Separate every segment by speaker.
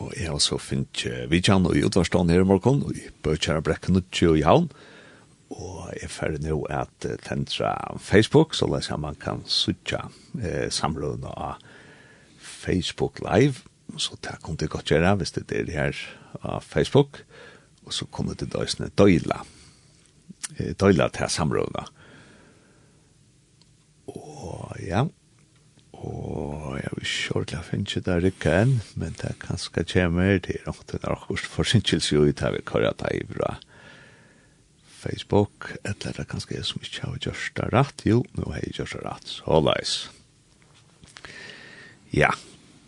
Speaker 1: Og jeg har så finnet vi kjenner i utvarstånd her i morgen, og i Bøkjæra Brekken og i Havn. Og jeg er ferdig nå at uh, tentra Facebook, så leser man kan sutja eh, samlån av Facebook Live. Så det kan det godt gjøre hvis det er det her av Facebook. Og så kommer det da sånne døyla. Eh, døyla til samlån Og ja, Og jeg vil sjordelig finne det rikket enn, men det er kanskje kommer til å det er akkurat forsinkelse jo i det vi kører det i bra Facebook, eller det er kanskje jeg som ikke har gjort det rett, jo, nå har jeg gjort det rett, så leis. Ja,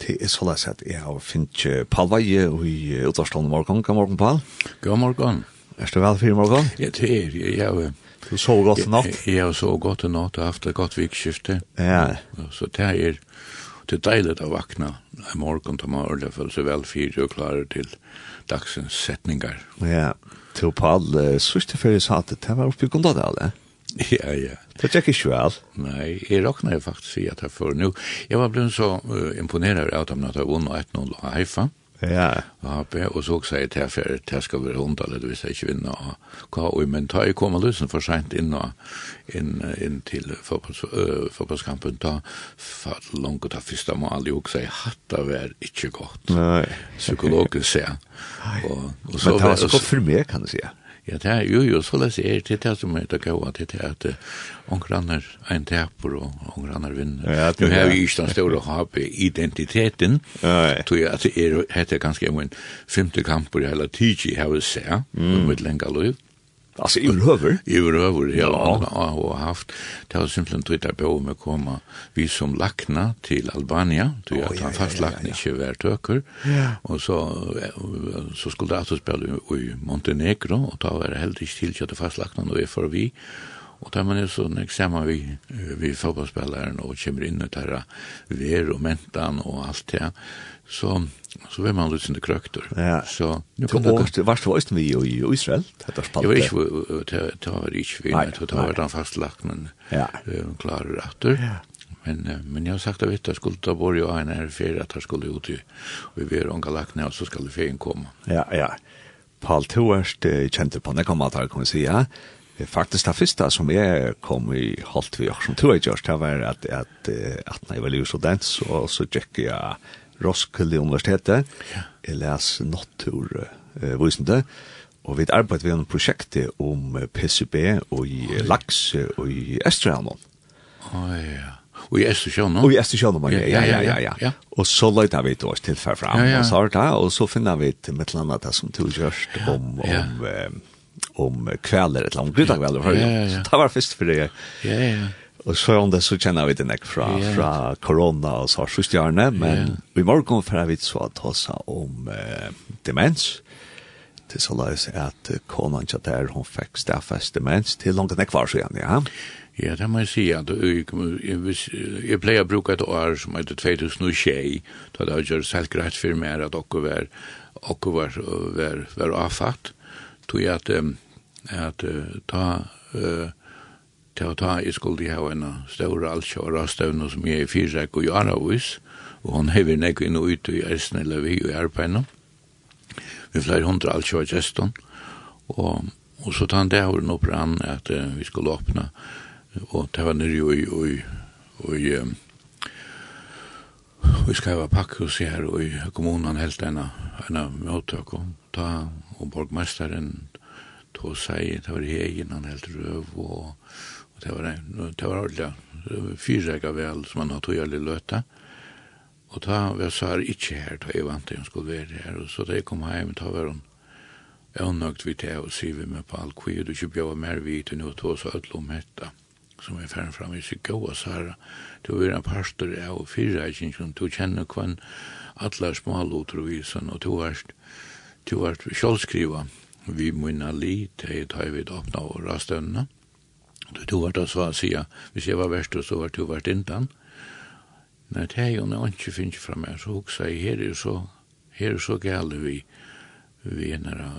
Speaker 1: det er så leis at jeg har finnet ikke Palveie i utvarstående morgen. God morgen, Pal.
Speaker 2: God morgen.
Speaker 1: Er du vel for i morgen?
Speaker 2: Ja, det er jeg. Jeg har
Speaker 1: Du sov godt i natt?
Speaker 2: Jeg har sov godt i natt og haft et godt vikskifte.
Speaker 1: Ja.
Speaker 2: Så det er, det er deilig å vakna i morgen til morgen, det føler seg vel fire og klare til dagsens setningar.
Speaker 1: Ja, til på alle sørste før jeg sa at det var oppe i Gondadale.
Speaker 2: Ja, ja.
Speaker 1: Det er ikke vel.
Speaker 2: Nei, jeg råkner faktisk i at jeg får nå. Jeg var blevet så uh, imponeret av dem at jeg vunnet 1-0 av Haifa.
Speaker 1: Mm Ja.
Speaker 2: Ja, og så sa jeg til for det skal være hundra eller visst jag vinna. hva og men ta i komma lösen för sent inn in in till fotbolls fotbollskampen ta för långt ta första mål si hatt det var ikke godt.
Speaker 1: Nei.
Speaker 2: Psykologisk så. Og og
Speaker 1: så var det så for meg kan du si.
Speaker 2: Ja, det er jo jo, så det er det det som er det gode, det er at omgrannar ein teper og omgrannar vinner.
Speaker 1: Ja,
Speaker 2: det har vi ikke den store habe identiteten, tror jeg at det er, det er ganske en femte kamper i hele TG, har vi sett, med lenga liv.
Speaker 1: Alltså i över.
Speaker 2: I över ja. ja. Och haft det har simpelthen twitter på med komma vi som lackna till Albania, du jag att fast lackna inte vart töker. Och så så skulle det alltså spela i Montenegro och ta var helt i till att fast lackna då är för vi. och där man är så sånn eksamen vi, vi fotballspilleren och kommer in og tar ver och mentan och allt det, så så var man lite kröktor.
Speaker 1: Ja.
Speaker 2: Så
Speaker 1: nu kom det vart var östen vi i Israel hade spalt.
Speaker 2: Jag vet inte det var inte vi inte ta var där fastlagt men
Speaker 1: ja.
Speaker 2: klar rätter. Ja. Men men jag har sagt att vet jag skulle ta bort ju en här för att jag skulle ut i vi vill onka lagt ner så ska det fin komma.
Speaker 1: Ja ja. Paul Toerst kjente på det kommer att kunna säga. Det faktiskt det första som jag kom i halt vi som tror jag just det var att att att när jag var ju så dans och så checkade jag Roskilde Universitetet. Ja. Jeg les naturvisende, og vi arbeider ved en prosjekt om PCB og i Oi. laks og i Østrehavn.
Speaker 2: Oi, ja. Og i Østersjøen,
Speaker 1: Og i Østersjøen, ja, ja, ja, ja, ja. ja. Og så løyta vi til oss til fram, ja, ja. og så har det, og så finner vi et eller annet som tilgjørst om, ja. om, om, om kvelder, et eller annet, gruntakvelder, ja, ja, ja. så det var først for det.
Speaker 2: Ja, ja, ja.
Speaker 1: Och så om det så känner vi det näck från yeah. från corona och så så stjärna men yeah. vi morgon för vi så att ta om eh, demens. Det så lås att konan jag där hon fick staffast demens till långt näck var så igen ja.
Speaker 2: Ja, det må jeg si at jeg, jeg pleier å bruke et år som heter 2006, da det har gjort selv greit for meg at dere var, dere var, var, var avfatt, tog jeg at, at ta uh, til å ta i skulde ha en stor altsjåra støvn som jeg er fyrrek og gjør av oss, og hun hever nek inn og ut i Ersten eller vi og i arbeidene. Vi flere hundra altsjåra gestene, og, og så ta han det over nå brann at uh, vi skulle åpne, og det var nere i, i, i, i um, Vi skal ha pakkhus her, og i kommunen helt en av møtøk, og ta, og borgmesteren, tog seg, det var hegen, han helt røv, og det var det. Det var ordentlig. Fyrsega vel som han har tog alle løta. Og ta var så Sar ikke her, da jeg vant til hun skulle være her. Og så da jeg kom hjem, ta var hun øvnøgt vi til og vi med på all kvig, du ikke bjør mer vidt enn å tog så ødel om hetta som er ferdig fram i sig gåa Sara. Du er en pastor av fyrreikingen, du kjenner kvann alla smalotrovisen, og du er du er sjålskriva vi munna li, til er tar vi åpna og rastøvnene. Du var da så å si, hvis jeg var verst, så var du vært innan. Nei, det er jo når jeg ikke finner fra meg, så huksa jeg, her er så, her er så gale vi, vi er nære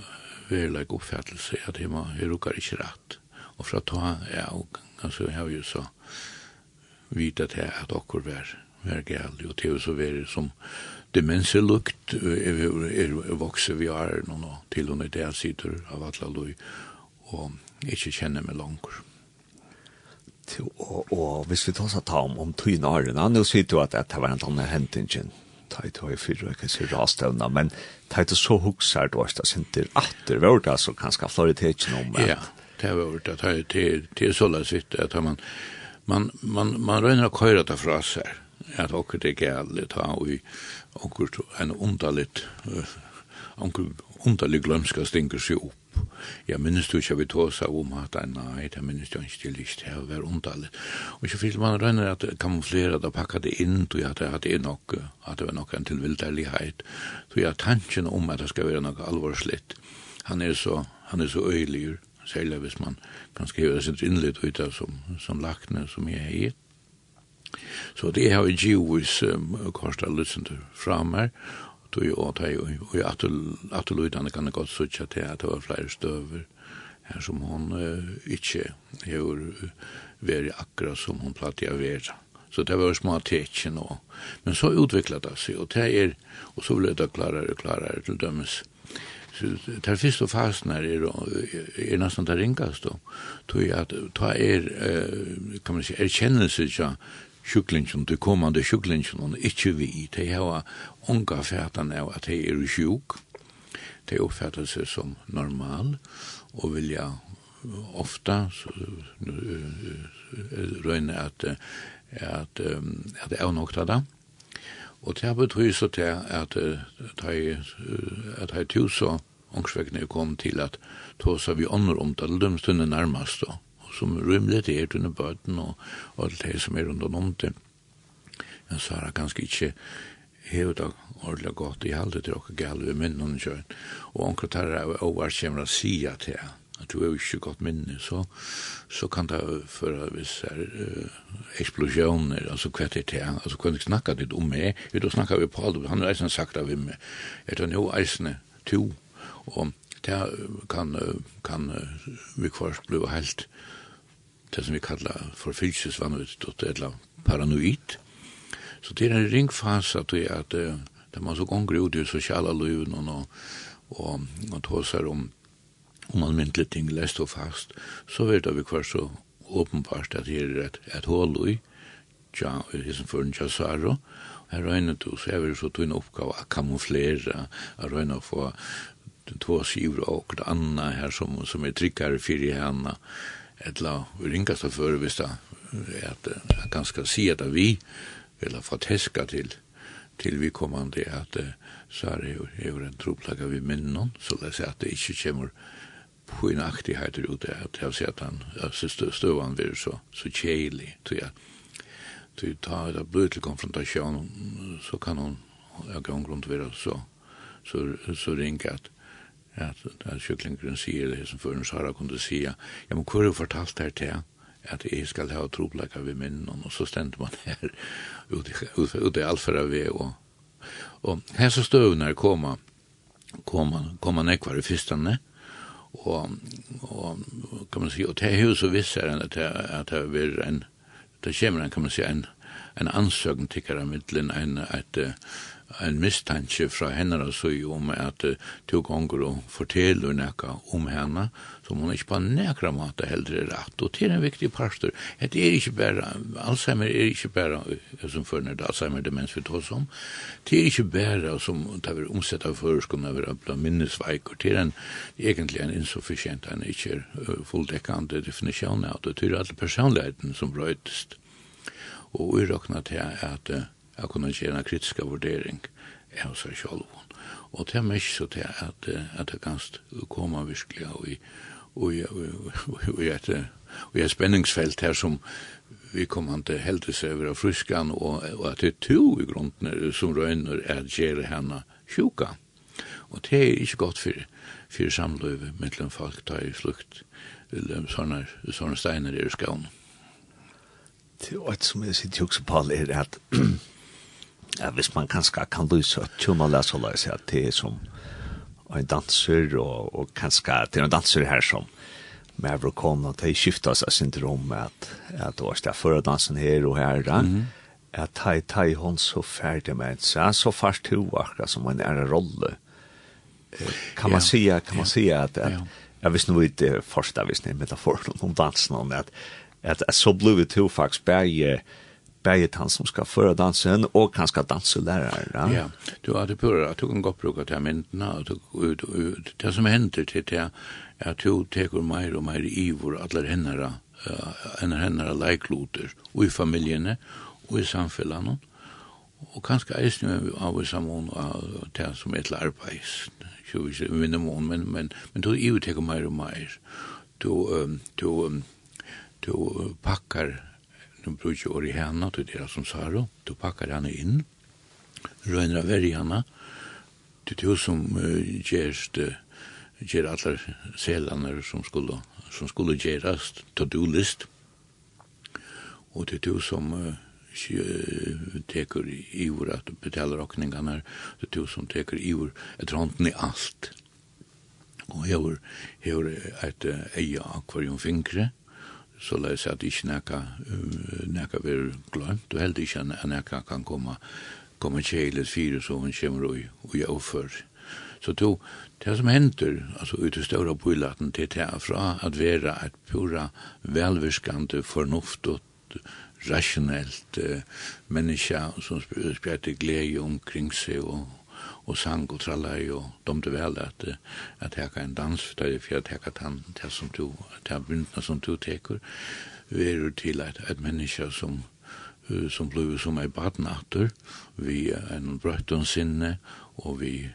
Speaker 2: verleg oppfattelse, at jeg, må, jeg rukker ikke rett. Og fra ta, ja, og altså, jeg har jo så vidt til at okkur var, var gale, og til så var det som demenselukt, er, er, er vokse vi er, og til og med det sitter av alle lov, og ikke kjenner meg langer
Speaker 1: og, og hvis vi tar seg ta om, om tøyne årene, nå sier du at det var en annen hentingen, ta i tøy fyrre, jeg kan si rastøvna, men ta i så hukser du også, sinter atter, var det altså kanskje flere tøyne om?
Speaker 2: Ja, det var det, det er, det er så la sitt, at man, man, man, man røyner å køyre det fra seg, at åker det gale, ta i åker en underligt, åker underlig glømska stinker seg opp, Jeg minnes du ikke vi tog seg om at nei, det minnes du ikke til ikke, det var omtallet. Og ikke fyrir man røyner at kamuflera, da pakka det inn, tog at det er nok, at det var nok en tilvilderlighet, tog jeg tanken om at det skal være nok alvorslitt, han er så, han er så øyligur, særlig hvis man kan skrive sitt innlitt ut av som, som lakne som jeg er Så det har vi givet um, korsdag Lutzender til framer, ut og åt hei, og i atterløydene kan det godt sutja til at det var flere støver her som hon uh, ikkje hevur veri akkurat som hon platt å vera. Så det var små tekje nå. Men så utvikla det seg, og det er, og så ble det klarere og klarere til dømes. Så det er først og fast når er, er nesten det ringast då, tog at ta er, kan man si, erkjennelse ja, sjuklingen, de kommande sjuklingen, ikkje vi, de har unga fætan av at de er sjuk, de oppfattar seg som normal, og vilja ofta så, røyne at at at det er nok det og det betyr så til at at at at at at at at at at at at at at at at de at nærmest da som rymlet er under bøten og, og alt det som er under noen til. Men så har jeg ganske ikke hevet av ordentlig godt i halde til dere gale ved minnen kjøren. Og omkring tar jeg over kjemmer å si at jeg at du er jo ikke godt minne, så, så kan det føre visse uh, eksplosjoner, altså hva det er, altså hva det snakker litt om meg, vi da snakker vi på alt, han har eisen sagt av meg, jeg tar jo eisene to, og det kan, kan vi kvart bli helt det som vi kallar for forfylsesvanvitt, eller paranoid. Så det er en ringfas at det er at det man så gonger ut i sosiala løven og, og, og og tåser om om man myntlig ting lest og fast, så vet vi hver så åpenbart at det er et, et hål i, ja, i hisen for en jazzaro, her røyne du, så er vi så tog en oppgave å kamuflere, å røyne å få to skivor og det andre her som, som er tryggere for i henne etla ringast av føre hvis det er at jeg kan skal si at vi eller forteska til til vi kommande at så er det jo en troplaga vi minnon så det er at det ikke kommer på en aktighet ut at jeg ser at han støvan blir så, så kjeilig til jeg til ta det blir til konfrontasjon så kan hon av grunn grunn så så, så ringa at at, at kyklingren sier det som før Sara kunne si, ja, men hvor er det fortalt her til at jeg skal ha troplekker ved minnen, og så stendte man her ute, ute, ute i Alfra ved, og, og her så støvner koma, koma, koma nekvar i fyrstene, og, og kan man si, og det er jo så visser enn at det, at det er en, det kommer en, kan man si, en, en ansøgn tikkere middelen, en, et, et, en mistanke fra henne og så om at uh, to ganger og forteller noe om henne, som hun ikke på nekra måte heller er rett. Og til en viktig pastor, det er ikke bare, Alzheimer er ikke bare, som førner det Alzheimer-demens vi tås som, det er ikke bare som det er omsett av føreskående over alle minnesveik, og til en, egentlig en insuffisient, en ikke uh, fulldekkende definisjon av det, til alle personligheten som brøytest. Og urakna til at uh, å kunne gjøre en kritisk vurdering av seg selv. Og det er mye så til at, at det kan komme virkelig og i og i et, og i et spenningsfelt her som vi kommer til seg over av fryskan og, og at det er to i grunden som røyner er at gjøre henne sjuka. Og det er ikke godt for, for samløyve mellom folk tar i flukt sånne, sånne steiner i skaun.
Speaker 1: Det er et som jeg sitter jo også på er at ja, hvis man kanskje kan lyse at tjona lese og lese at det er som en danser, og, og kanskje det er en danser her som med Avrokon, og det skifter seg syndrom med at, at det var stedet før dansen her og her, da. Mm -hmm. at ta i ta i hon så ferdig med en så så fast to akkurat som en är rolle. Kan man säga kan man säga att, att jag visste nog inte första visste inte metaforen om dansen om att att så blev det två faktiskt berg bäget han som ska föra dansen och kan ska dansa lärare.
Speaker 2: Ja, du hade börjat att du kan gå bruka till myndena och ut ut det som händer till det att du tar mer och mer ivor alla hennara hennara hennara likloter och i familjene och i samfällan och kanske är av samon av det som ett arbets så vi ser men men men men då ju tar mer och mer du um, du packar du bruker året i henne til dere som Saro, du pakker henne inn, røyner av verre henne, til du som uh, gjerst, uh, gjer alle selene som skulle, som skulle gjeres, to-do-list, og det du som uh, teker ivor at betaler råkningene, det to som teker i ord et randen i allt og hever hever et eia akvarium fingre så läs att ich näka näka vill glömt och helt ich näka kan komma komma till ett fyra så hon kommer och och jag för så to, det som händer alltså ut i stora pojlaten till det fra att vara ett pura välviskande förnuftigt rationellt eh, människa som spjärte glädje omkring sig och og sang og trallai og domte vel at at heka kan dans der for at heka tan det som du der bindna som du tekur verur til at at menneske som som blev som ei badnatter vi en brøtton sinne og vi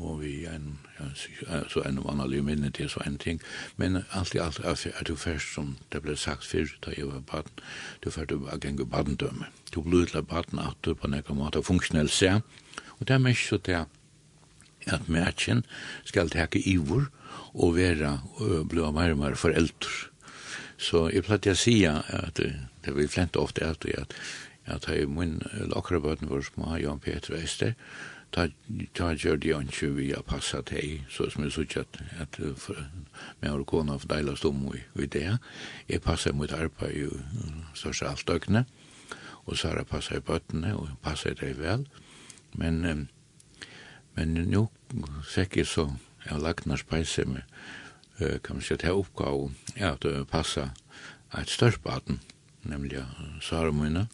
Speaker 2: og vi en ja, så en vanlig minne til så en ting. Men alt i alt er at du først som det ble sagt før da jeg var barn du først du var gang barn dømme du ble til barn at du på nekka måte funksjonell se Og det er mest så det at mætjen skal teke ivor og vera og blå marmar foreldur. Så jeg platt jeg sia at det vi flent ofte er at at hei mun lakra bøten vår sma Jan Peter Eister ta ta gjør de ikke vi har passet hei så som jeg sier at at med å kone av deila stom i det jeg passer mot arbeid i største alt døgnet og så har jeg passet i bøttene og passet det vel og Men, men nu säker så jag lagt när spejse med kan man säga till uppgave att passa ett störst baden, nämligen Sarumina,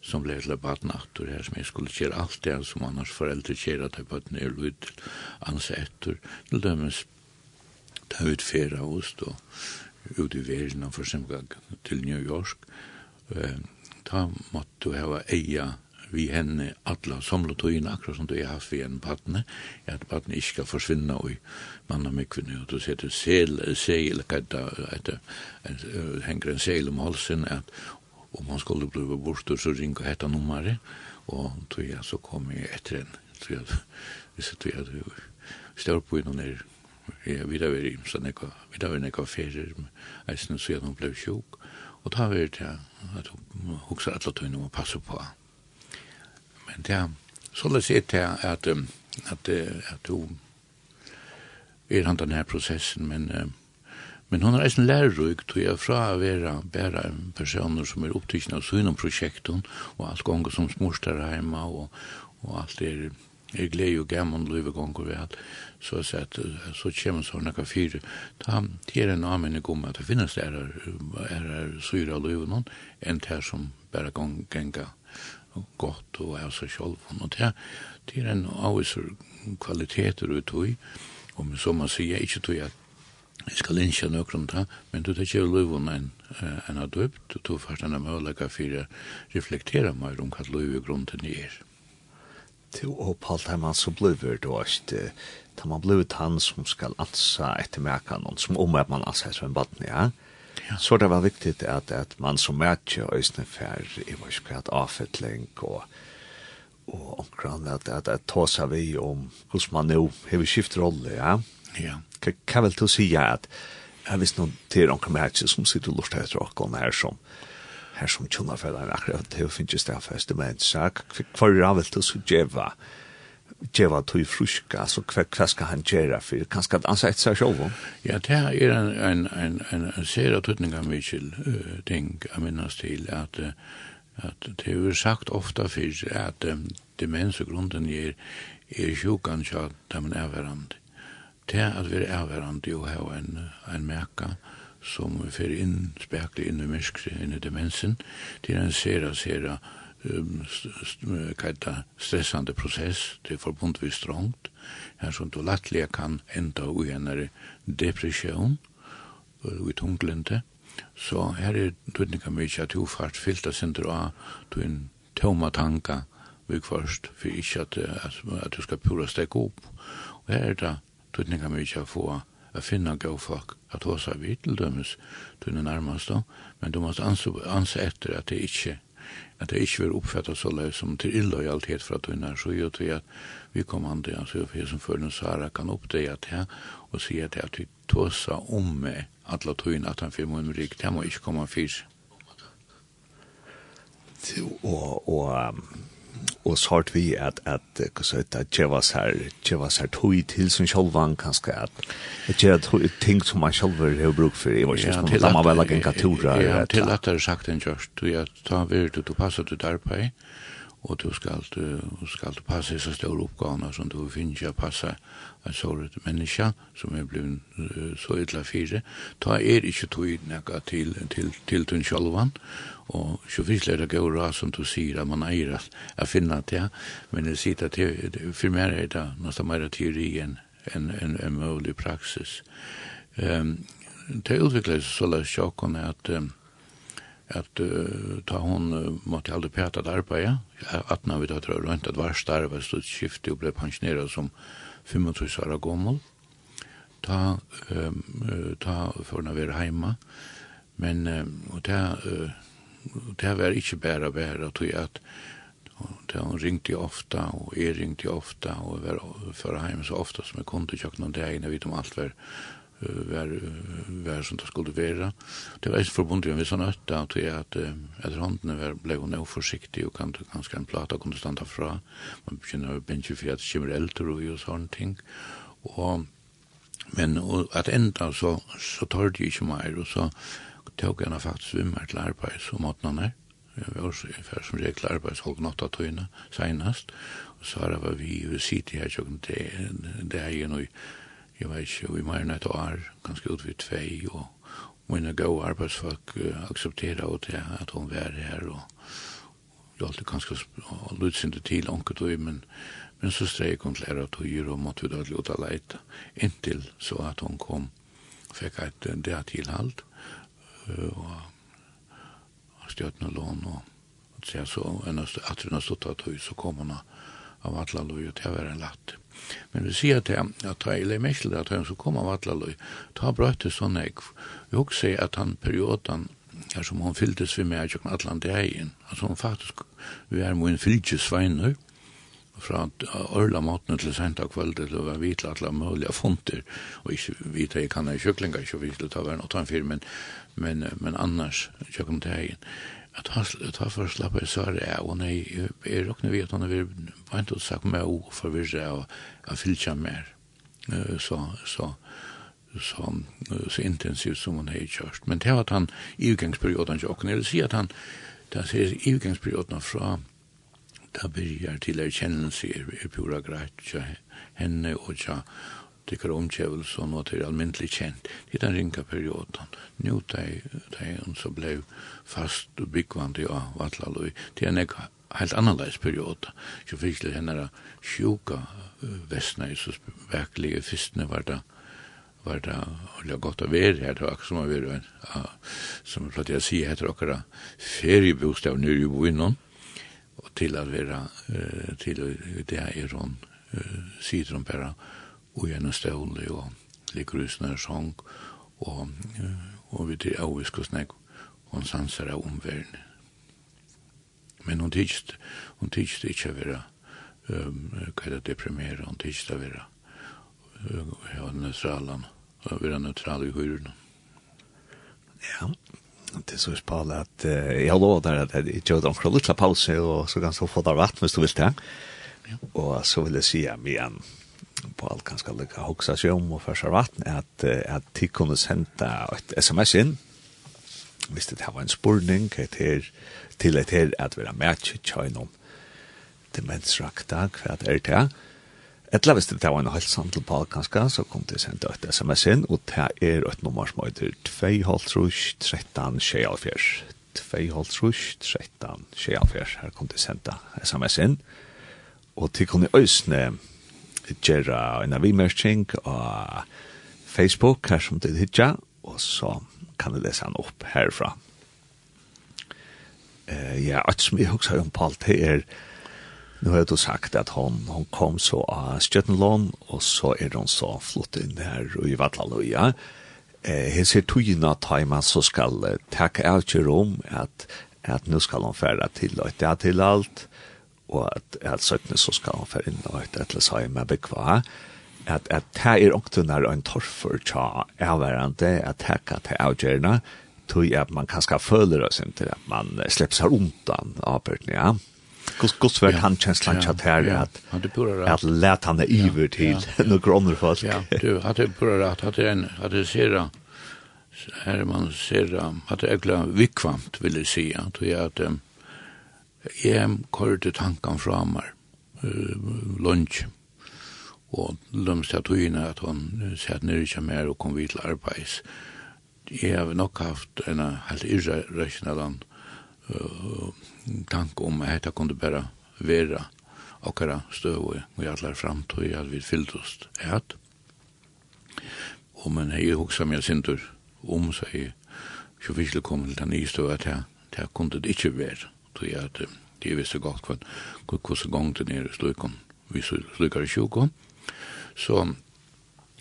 Speaker 2: som blev till baden attor här som jag skulle köra allt det som annars föräldrar köra till baden är ut ansettor till dömes ta ut fera oss då ut i världen för exempel till New York ta måtte du ha eia vi henne alla samletøyene, akkurat som du har haft vi en badne, at badne ikke skal forsvinne og manna mykvinni, og du ser til sel, sel, henger en sel om halsen, at om han skulle bli borster, så ringa hetta nummeret, og tog jeg så kom jeg etter en, tog jeg, hvis jeg tog jeg, stør på innan er, jeg vidar veri, så nekva, vidar veri nekva ferier, eisen så jeg nå sjuk, og ta veri til at huksa atla tøyne og passa på Men det så la seg til at, at, at hun er han den her prosessen, men, men hun er eisen lærerug, tog jeg fra å være bare personer som er opptrykkende av synom prosjekten, og alt gonger som smorstar hjemme, og, og alt er, er glede og gammon løyve gonger vi alt, så at så kommer sånn noen fire. Da er en amen i at det finnes der er, er, er av løyve noen, enn det som bare gonger og godt og er seg selv. Og det, det er en avviser kvaliteter ut i, og som man sier, ikke tog at jeg skal ikke om det, men du tar ikke løven en, en av døpt, og du først en av mølaga for å reflektere mer om hva løv i grunden er.
Speaker 1: Til å oppholde her man så blir det også, da man blir han som skal ansa etter merkan, som om at man ansa etter en baden, ja? Ja. Så det var viktig at, at man som mætje og ösnen fär i vår kvart avfettling og og omkring at at at ta sig vi om hur man nu har skift rolle ja.
Speaker 2: Ja.
Speaker 1: Kan, kan väl då at att jag visst til till omkring märke som sitter och lustar efter och her som her som tjuna för den akkurat det finns ju staffast men sak för jag vill då så geva djeva tog fruska, altså hva, hva skal han gjøre for? kanskje skal han sette seg selv?
Speaker 2: Ja, det er en, en, en, en, en sere tøtning av Mitchell uh, ting jeg minnes til, at, at det er sagt ofta fyrir at um, demens og grunden er, er sjukan til at man er verand. Det er at vi er verand jo har en, en meka som fyrir inn, spekli inn i myskri, inn i demensen, til en sera, sera, sere, kajta stressande process, det er forbundt vi strongt, her som du lattelig kan enda ui en depression, ui tunglente, så her er tøtninga mykje at hofart fylta sindra av tøyn tøyma tanka vi først, for ikkje at, at, at du skal pura stekka opp. Og her er det tøtninga mykje at få a finna gau folk at hos av vi til dømes, tøyne nærmast men du måst anse etter at det ikkje at det ikke vil oppfattet så løy som til illojalitet fra tunnar, så gjør det at vi kom an til hans øyne som følger Sara kan oppdage det og si at at vi tåsa om med alle tunnar at han firma under rik, det må ikke komme fyrt.
Speaker 1: Og, og och så har vi at at hva så heter det her här her här tog till som självan kanskje at at är ting som man själv har bruk för i vars som man vel lage en katura
Speaker 2: ja till at det sagt en kjørst du ja, ta vil du du passer du der på och du skal du ska passe så stor uppgåvor som du finner ikke passe en sårad menneske som er blivit så ytla fire ta er ikke tog til til til til den självan Og så finnes det gå bra som du sier, at man eier at å finne det, men jeg sier at det for meg er det nesten mer teori enn en, en, en mulig praksis. Um, det utviklet seg så løs sjokkene at, um, at uh, ta hon uh, måtte aldri peta at arbeid, at når vi da tror rundt at varst arbeid stod skifte og ble pensjoneret som 25 år gammel, ta, um, ta for å være hjemme, men um, og ta... Uh, det var ikke bare bare, tog jeg at hon ringte ofta, og jeg ringte ofta, og var for heim så ofta som jeg kunne til kjøkken om det ene, jeg vet om alt var, var, var som det skulle være. Det var ikke forbundet med sånn øtta, og tog jeg at etter håndene var, ble hun uforsiktig, og kan, ganske en plata kunne standa fra, man begynner å bensje for at det kommer eldre og sånne ting, og Men og at enda så, så tar det ikke mer, og så tok henne faktisk svimmer til arbeids om måtene Jeg var også før som regel arbeids halv natta tøyne senast, og så var vi i sitt her tjokken det er jo noe, jeg vet ikke, vi må gjerne et år, ganske ut ved tvei, og mine gode arbeidsfolk aksepterer og til at hun var her, og det alltid ganske lutsende til onket og men Men så streg hun til æra tøyer og måtte vi da luta leite inntil så at hun kom, fikk et det tilhalt, og stjøtne lån og så så enast, at hun har stått av tøy så kom hun av Atlaløy og det var en latt. Men vi sier til ham at da jeg leir meg til at han så kom av Atlaløy ta brøtte sånn jeg vi også at han perioden her som hon fylltes vi med kjøkken Atlant til egen altså hon faktisk vi er med en fylkesveiner fra ørla måten til senta kvöld til å vite alle mulige fonter og ikke vite jeg kan ha kjøklinga ikke vite det være noe ta en men men, men annars, jag kom till ägen, att han tar för slappa i Sara och nej, jag råkna vi att han har varit och sagt mig och förvirra och jag fylltja mer. Så, så, så, så intensivt som hon har kört. Men det var han i utgångsperioden jag kunde se att han det ser i utgångsperioden fra da byrjar til erkjennelse er pura greit henne og ja tycker omkevelsen och till allmäntlig känt. Det är den ringa perioden. Nu det är så blev fast och byggvand i Vatlaloj. Det är en helt annerledes period. Så fick det henne sjuka västna i så verkliga fyrstene var det var det ordentlig godt å være her, det var akkurat som å være, som jeg platt å si, heter akkurat feriebostav nere i Boinon, og til å være, til det er hun, sier hun bare, og gjerne ståle og liker ut sånne sång og, og vi til avvisk og snakk og han sanser av omverden men hun tykst, hun tykst ikke å være um, hva er kajda deprimera hon tidsst a vera ja, nøytralen og være nøytral i hyren
Speaker 1: ja det er så spala at uh, jag lovade att jag inte hade omkring lutsa pause og så kan jeg få der vatt hvis du vil det. Ja. Og så vill jag säga igen, på alt ganske lykka hoksa seg om og først vatten, at, at de kunne sende et sms inn, hvis det var en spurning til, til et her at vi har mæt tjøynom demensrakta, hva er det Etla hvis det var en halsan til Balkanska, så kom det sendt et sms inn, og det er et nummer som heter 2,5 13 24. 2,5 13 Her kom det sendt sms inn, og til kunne øsne gjøre en avimerking og Facebook her som det hitja, og så kan du lese han opp herfra. Eh, ja, alt som jeg husker om Paul, det er, nu har du sagt at hon, hon kom så av Stjøttenlån, og så er hon så flott inn her i Vatlaluja. Eh, hans er togina tajman så skal uh, takke alt rom at, at nu skal hon fære til og det til alt, og at at søkne så skal han fer inn og et eller så med bekva at at her er oktunar ein torfur cha er verande at her kan ta avgjørna tog at man kan ska føler oss inte at man slipper seg undan apertnia ja. Guds Guds vart han känslan chat här att hade pura att lät han det iver till några andra folk.
Speaker 2: Ja, du hade pura att hade en hade sera här man sera hade ägla vikvamt vill jag säga tror jag att jeg kørte tanken fra meg, lunch, og lømste jeg tog inn at hun satt nere ikke mer og kom vidt til arbeids. Jeg har nok haft en helt irrasjonell uh, tank om at dette kunne bare være akkurat støv og i alle til at vi fyllt oss et. Og men jeg husker meg sinter om så jeg ikke skulle komme til den nye støv at jeg kunne det ikke være tog jeg at de visste godt hva hvordan gang det nere slukken vi slukker i tjoko. Så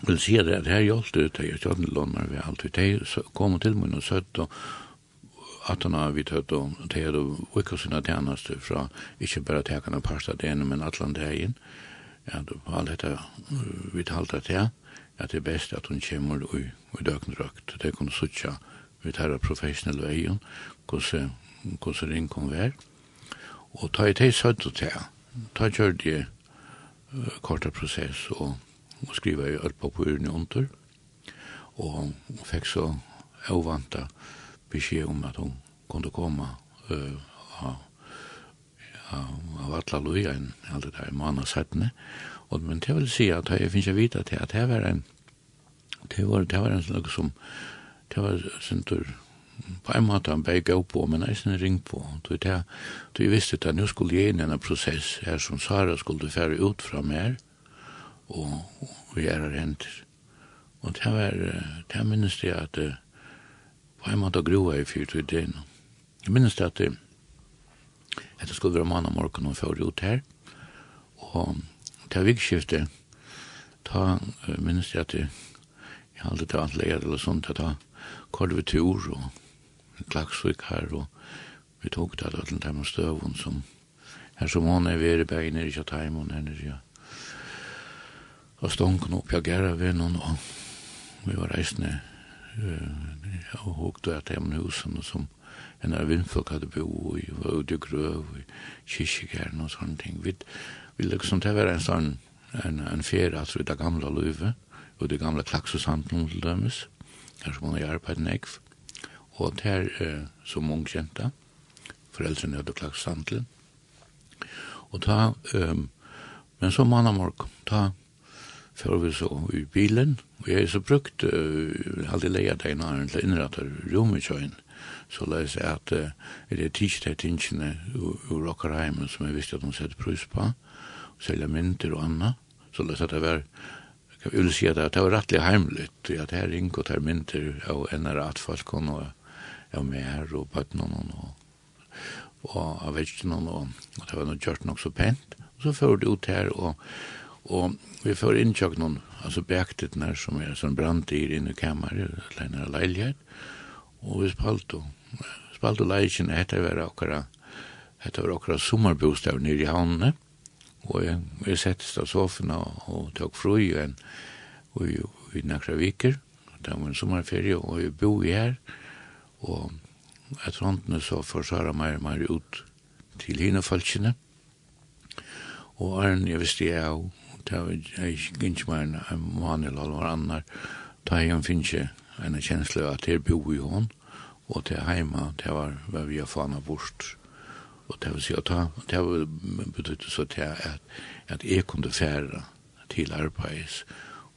Speaker 2: vil si at det her gjaldt det, det er kjøttenlåner vi alltid, de kom til min og søtt og at han har vi tagit og det är då vilka sina tjänster fra ikke bare tekene pasta det ene men allan det inn. ja då på alt dette vi talte til at det er best at hun kommer og och dökn det kunne suttje vi tar professionell vägen kus hvordan kom var. Og ta i teg søtt og teg. Ta kjørte det uh, korta prosess og, og skriva i alt papurene under. Og hun fikk så avvanta beskjed om at hun kunne komme uh, av, av atla loja enn alle der mannasettene. Och men det vill säga att jag finns finnes vita till att det var en det var, det var en sån som det var sentur, på en måte han begge opp på, men eisen ring på. Du jeg, du visste at nå skulle jeg inn i en prosess her som Sara skulle fære ut fra mer, og, og gjøre renter. Og det var, det minnes jeg at på en måte groa i ut det. Jeg minnes det at at det skulle være mann morgen og føre ut her, og til vikskiftet, ta minnes jeg at jeg aldri til anlegget eller sånt, at da kvar vi tur og klagsvik her, og vi tok det til dem støvun som her som hon er ved i bæg nere i Kjatheim og nere i og stonken opp jeg gæra ved noen og vi var reisende uh, og hukte at hjemme husen som en av vindfolk hadde bo i var ute i grøv og kyrkjegæren og sånne ting. Vi, vi liksom det var en sånn en, en ferie altså i det gamle løyve og det gamle klaksushandlen til dømes her som hon er arbeid nekv og der eh, som ung kjenta, foreldrene hadde klagt sandlen, og ta, um, men så manna morg, ta, før vi så i bilen, og jeg så brukt, uh, hadde leia deg en annen til innrattar rommetjøyen, så la jeg seg at uh, det er tidsk til tingene ur okkerheimen som jeg visste at hun sette prus på, og selja mynter og anna, så la jeg seg at det var, jeg vil si at det var rettelig heimligt, at her ringt og her mynter av NRA-atfalkon og av mer og bøttene och og av vekkene og, og det var noe gjort nok så pent. Og så fører det ut her og, og vi fører inn kjøkkenen, altså bektet nær som er sånn branddyr inn i kammeret, eller en leilighet. Og vi spalte, spalte leilighet, hette var akkurat det var okkara sommarbostad nere i havnene, og jeg, jeg settist av sofaen og, og tok fru i en, og i, i nakra viker, det var en sommerferie, og vi bo i her, Og etter håndene så forsvarer meg mer ut til henne falskene. Og Arne, jeg visste jeg av, det var ikke ikke mer enn en måned eller hva annet, da jeg finner ikke en kjensle at jeg bor i hånd, og til heima, det var hva vi har fana bort. Og det vil si at det var betydde så til at, at jeg kunne fære til arbeids,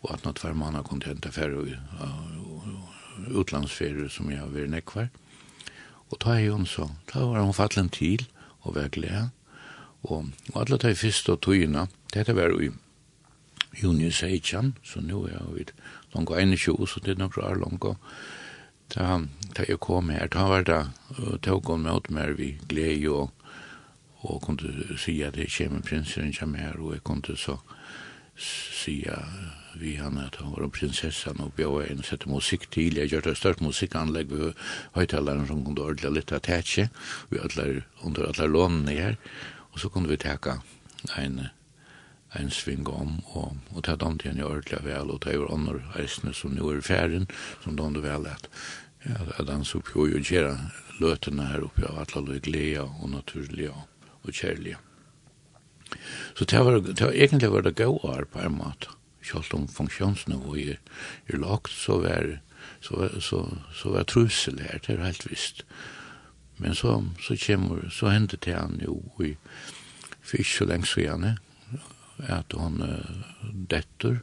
Speaker 2: og at nåt hver mann kunne hente fære utlandsferie som jeg har vært nekvar. Og ta i hun så, ta var hun fattelen til og var glede. Og, og alle ta i fyrst og togina, dette var jo i juni 16, så nu er jeg vidt langt 21, så det er nok rar langt. Da, da jeg kom her, da var det, tog hon med meg vi glede og, og kunne si at det kommer prinsen kommer her, og jeg kunne så si at vi han at han var prinsessan och jag en sätt musik till jag gjorde størst musikkanlegg ved högtalaren som kunde litt lite tætje vi alla under alla lånene her och så kunne vi teka en en sving om och og ta dem til en ordla väl och ta over andre resne som nu är färden som de vel att ja den så på ju göra løtene här uppe av alla lyckliga och og, och kärliga. Så det var, det var egentlig var det gode år på en måte selv om funksjonsnivået er, er lagt, så var, så, så, så var trusel her, det er helt visst. Men så, så, kommer, så hendte det han jo i, så ikke så lenge siden, at han uh, detter,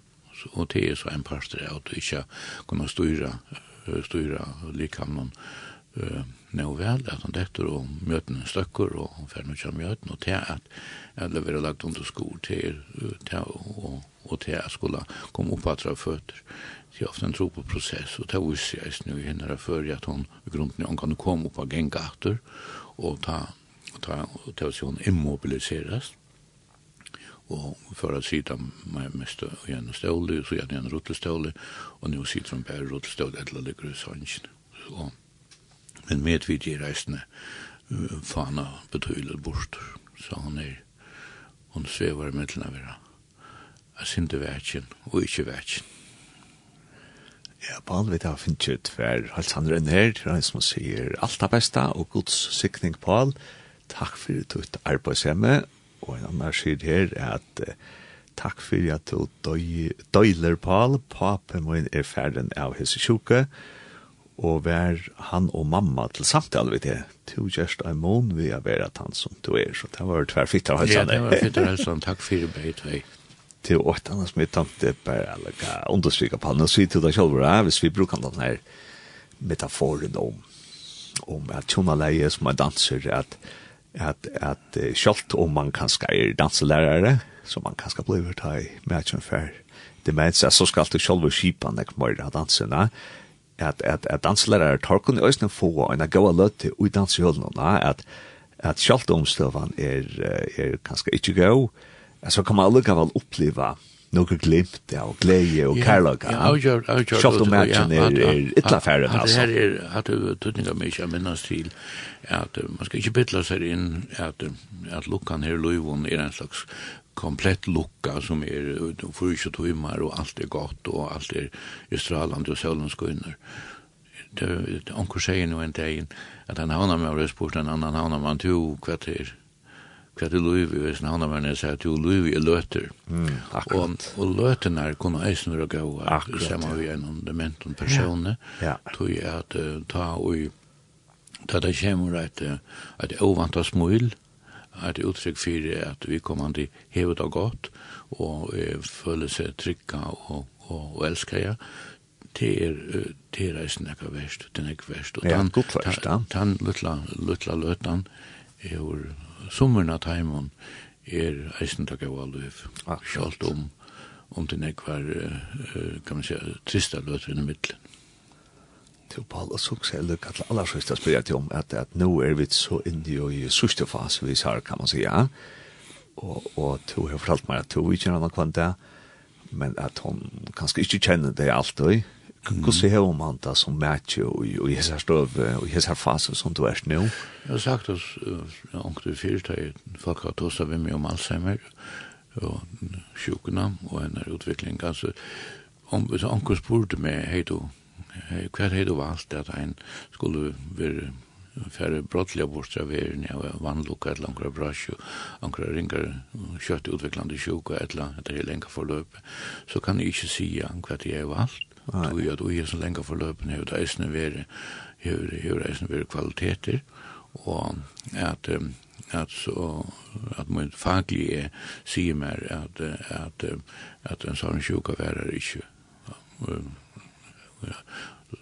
Speaker 2: og det er så en parster at du ikke kunne styre, styre likamnen uh, nå vel, at han detter og møter en støkker, og han fer noe av møtene, og til at jeg leverer lagt under sko til, til og, og til at skulle komme opp at av føtter. Det er ofte en tro på prosess, og det viser jeg snu i henne før, at hun i grunden hun kan komme opp av gengater, og ta, ta, og ta seg hun immobiliseres, og for å si det med mest og en stål så jag en rullstol och nu sitter hun bare rullstol eller ligger i sannsjen. så men medvidje reisende fana betydelig bort. Så han er, hun svever svevar mittlen av henne. Jeg synes det og ikke verken.
Speaker 1: Ja, Paul, vi tar finnes jo tver halsandre enn her, han som sier alt det beste og gods sikning, Paul. Takk for at du er arbeidshjemme, og en annen sier her er at takk for at du døyler, Paul. Papen min er ferden av hese sjuke, og og vær han og mamma til samtale vi det. To just a mån vi er vera han som du er, så det var tverrfitt av halsan.
Speaker 2: Ja, det var fitt av halsan, takk fyrir beit, hei.
Speaker 1: Til åt annars med tante bare lika understryka på han, og si til deg selv, hvis vi bruker den her metaforen om, om at tjona leie som er danser, at, at, at selv om man kanskje er danselærere, som man kanskje blir ta i matchen før, det mens, så skal du selv skipa nek mer av dansene, og at at at danslærar tar kun øysna få og na goa lut við danshjølna na at at skalt omstøvan er er kanskje ikkje go så kan man lukka vel oppleva nokre glimt ja og glede og kærleik.
Speaker 2: Ja, avgjør, avgjør.
Speaker 1: Skjøpt om matchen er er ytla færre.
Speaker 2: Det her er at det tøtninger meg ikke minnes til at man skal ikke bytla seg inn at, at lukkan her løyvun er en slags komplett lukka som er for ikke timmar og alt er godt og alt er i strålande og solen skiner det onkur sier nu en dag at han havna med och spurt en annan havna man to kvarter kvarter Louis vi sen havnar man sier to Louis er løter
Speaker 1: mm,
Speaker 2: og, og och er kunne eisen være gå samma vi en fundament personer ja. ja. tror at uh, ta og ta det kommer att att ovanta smull er et uttrykk for at vi kommer til hevet av godt, og føler seg trygga og, og, og elsker jeg. Det er, det er reisen ikke verst, den er ikke verst.
Speaker 1: Og den, ja, godt verst,
Speaker 2: ja. Den luttla, luttla løtan er jo sommeren av teimen er reisen takk av alluv. liv. Kjalt om, om den er hver, kan man si, trista løtan i middelen
Speaker 1: til Paul og så eller kallar alla sista spyrir til om at, at nå er vi så inne i sørste fase vi har, kan man si, ja. Og, og to har fortalt meg at to ikke er annan kvann det, men at hun kanskje ikke kjenner det alltid. Hvordan ser har om han det som mætje og, og i hese støv og i hese fase som du er nå?
Speaker 2: Jeg har sagt oss, jeg har ångte fyrt her, folk har tostet vi med om Alzheimer og sjukene og en utvikling. Altså, om, så anker spurte meg, hei du, hva er det valgt at ein skulle være færre brottelige bort av verden, av vannlokka et ankra brasj og ankra ringar kjøtt utviklande sjuka eller etter hei lenka forløp så kan jeg ikke si hva det er valgt tog at ui som lenka forløpen hei det eisne veri hei eisne veri kvaliteter og at at så at man faglige sier mer at at at en sånn sjuka værer ikke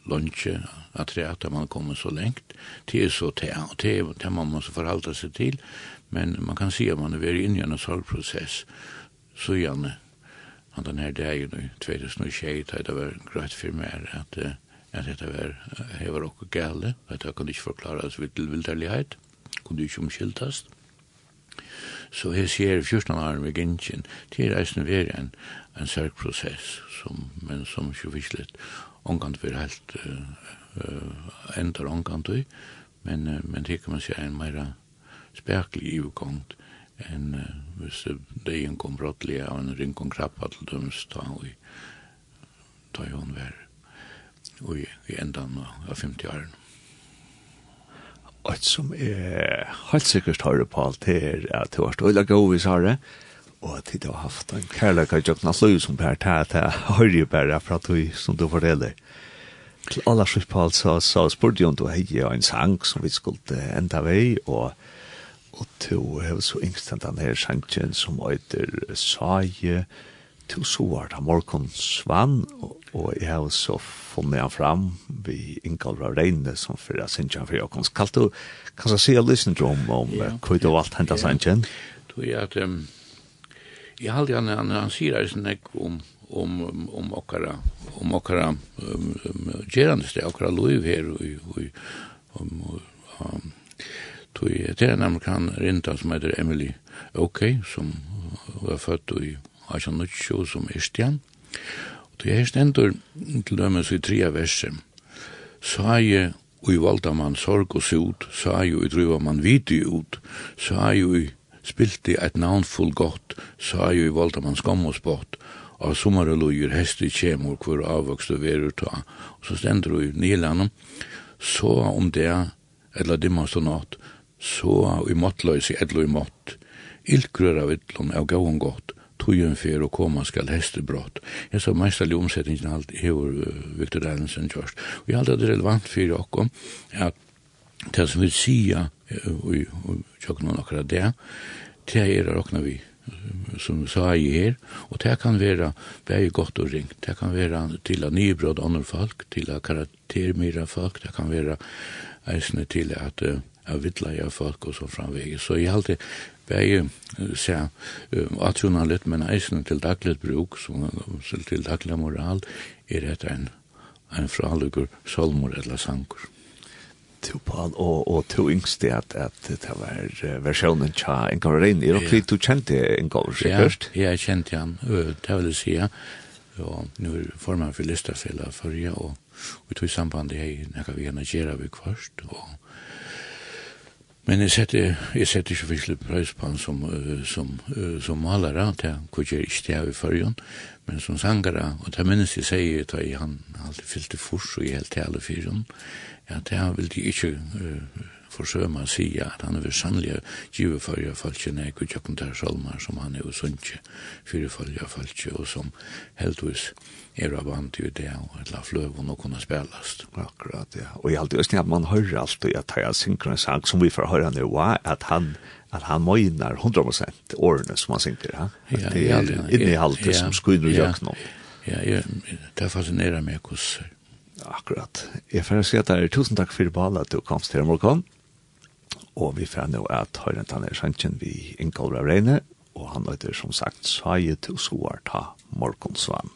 Speaker 2: lunche at det att man kommer så lengt. Til er så te og te det man måste förhålla seg til. Men man kan se man är inne i en sorgprosess så gjerne han den her dagen i 2021 det var greit for meg at at dette var det var också gale. Att jag kunde inte förklara så vitt vilterlighet. Kunne ikke omskiltast så jeg ser 14 år med gänchen til reisen vara en en sorgprocess som men som ikke ju vislet omgant för helt uh, ändrar omgant i. Men, uh, men det kan man säga en mer spekelig ivgångt enn uh, hvis det er en kom brottelig av en ring kom krabba til döms ta och ta jo hon vär och i, i ändan av 50 åren.
Speaker 1: Og som er helt sikkert høyre på alt her, at du har stått og laget over i Sare, og at det har haft en kærlek av jøkna sløy som per. Tæ tæ høyre bare fra tøy som du forteller. Til alle skjøpall så, så spurte jeg om du hei en sang som vi skulle enda vei og og du har så yngst den her sangen som øyder Saje to så var det morgen svann og, og jeg har så funnet han fram vi Ingolva Reine som fyrir sangen for Jakons Kaltu kan du si jeg lysen om om hva du var alt hentas sangen?
Speaker 2: Du er at um, Jag halde han han han sier er sånn ek om om om okkara om okkara gerande sted okkara loiv her og i um, tog det är en amerikan rinta som heter Emily O.K. som var født i Ashanutjo som Estian. og det er stendur til dømes i tre verser. Saje, ui valda man sorg og sot, saje, ui driva man viti ut, saje, ui spilti eit navnfull godt, sa jo i Voltamans gommosbått, av sommar og lojer hest i kjemor hvor avvokst og verur ta, og så stendur jo nilanum, så om det, eller dimmast og natt, så i måttløys i edlo i mått, ilgrør av idlom av gavon gott, tujun fer og koma skal hestebrott. Jeg sa meistallig omsetningen alt hever Victor Ellensen kjørst. Og jeg halte det relevant fyrir okkom, at det som vi sia, i tjøkken og akkurat det. Det er råkna vi som sa i her, og det kan være veldig godt og ringt, det kan være til at nybrod andre folk, til at karaktermyra folk, det kan være eisne til at uh, av vittlaja folk og så framvegi. Så jeg halte bæge seg atrona litt, men eisen til daglig bruk, til daglig moral, er et en, en fralugur solmor eller sangur
Speaker 1: to Paul og og to yngste at at det var versionen cha en går inn i og du kjente en går sikkert.
Speaker 2: Ja, jeg kjente han. Det vil si ja. Og nu forman for lista fella forrige og vi tog samband i hei nekka vi gjerne gjerra vi kvart og Men jeg setter, jeg setter ikke virkelig prøys på han som, uh, som, uh, som malere, det hvor jeg ikke det i førjen, men som sangere, og det minnes jeg sier, da jeg han alltid fyllte furs og i helt tale fyrjen, ja, det vil de ikke uh, for å si at han er ved sannlige givefølge av falskje nek og tjøkken der salmer som han er jo sunnje fyrefølge av falskje og som heldigvis er av vant til det og et la fløv og kunne spilles.
Speaker 1: Akkurat, ja. Og jeg alltid at man hører alltid at jeg synker en sang som vi får høre nå, at han at han møgnar 100% årene som han synker, ja?
Speaker 2: Ja, det er
Speaker 1: inni alt det som skudder i jøkken noe.
Speaker 2: Ja, det er fascinerer meg hvordan
Speaker 1: Akkurat. Jeg får si at det er tusen takk for Bala at du kom til morgen. Og vi får nå at høyre høyrentan er sannsyn vi Ingolv Reine, og han heter som sagt Saie til Soarta Morgonsvann.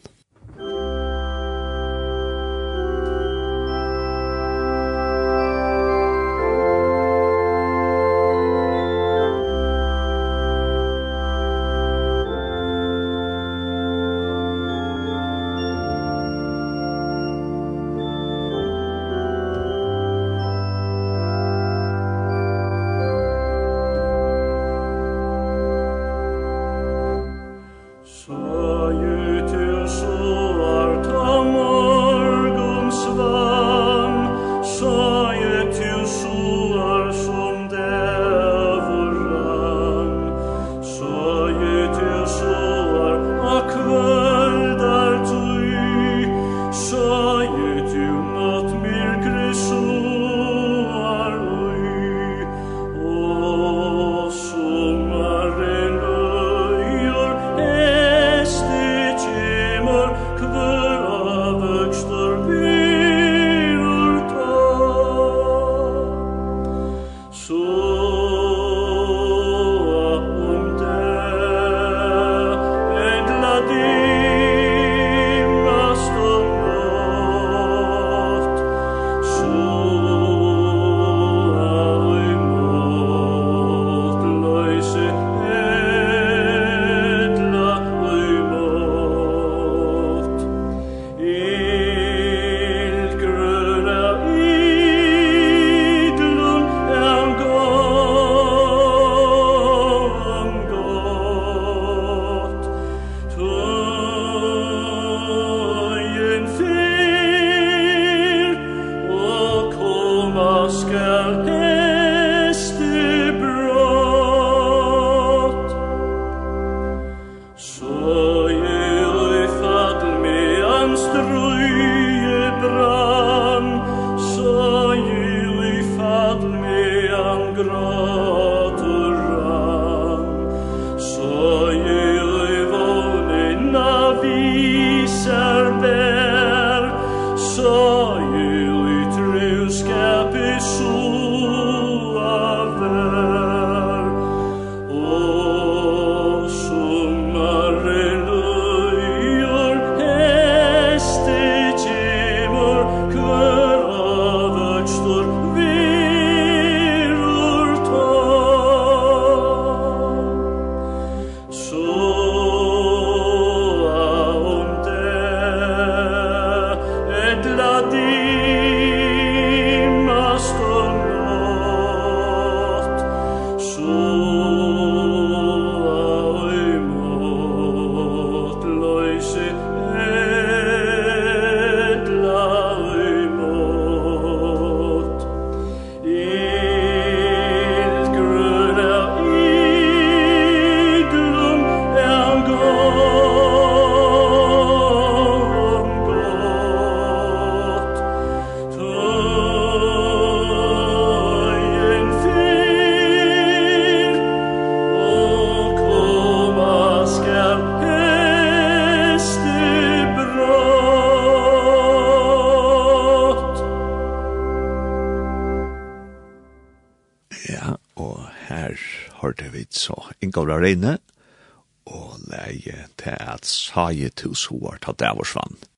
Speaker 1: fra reine, og leie til at saie til soar tatt av oss vann.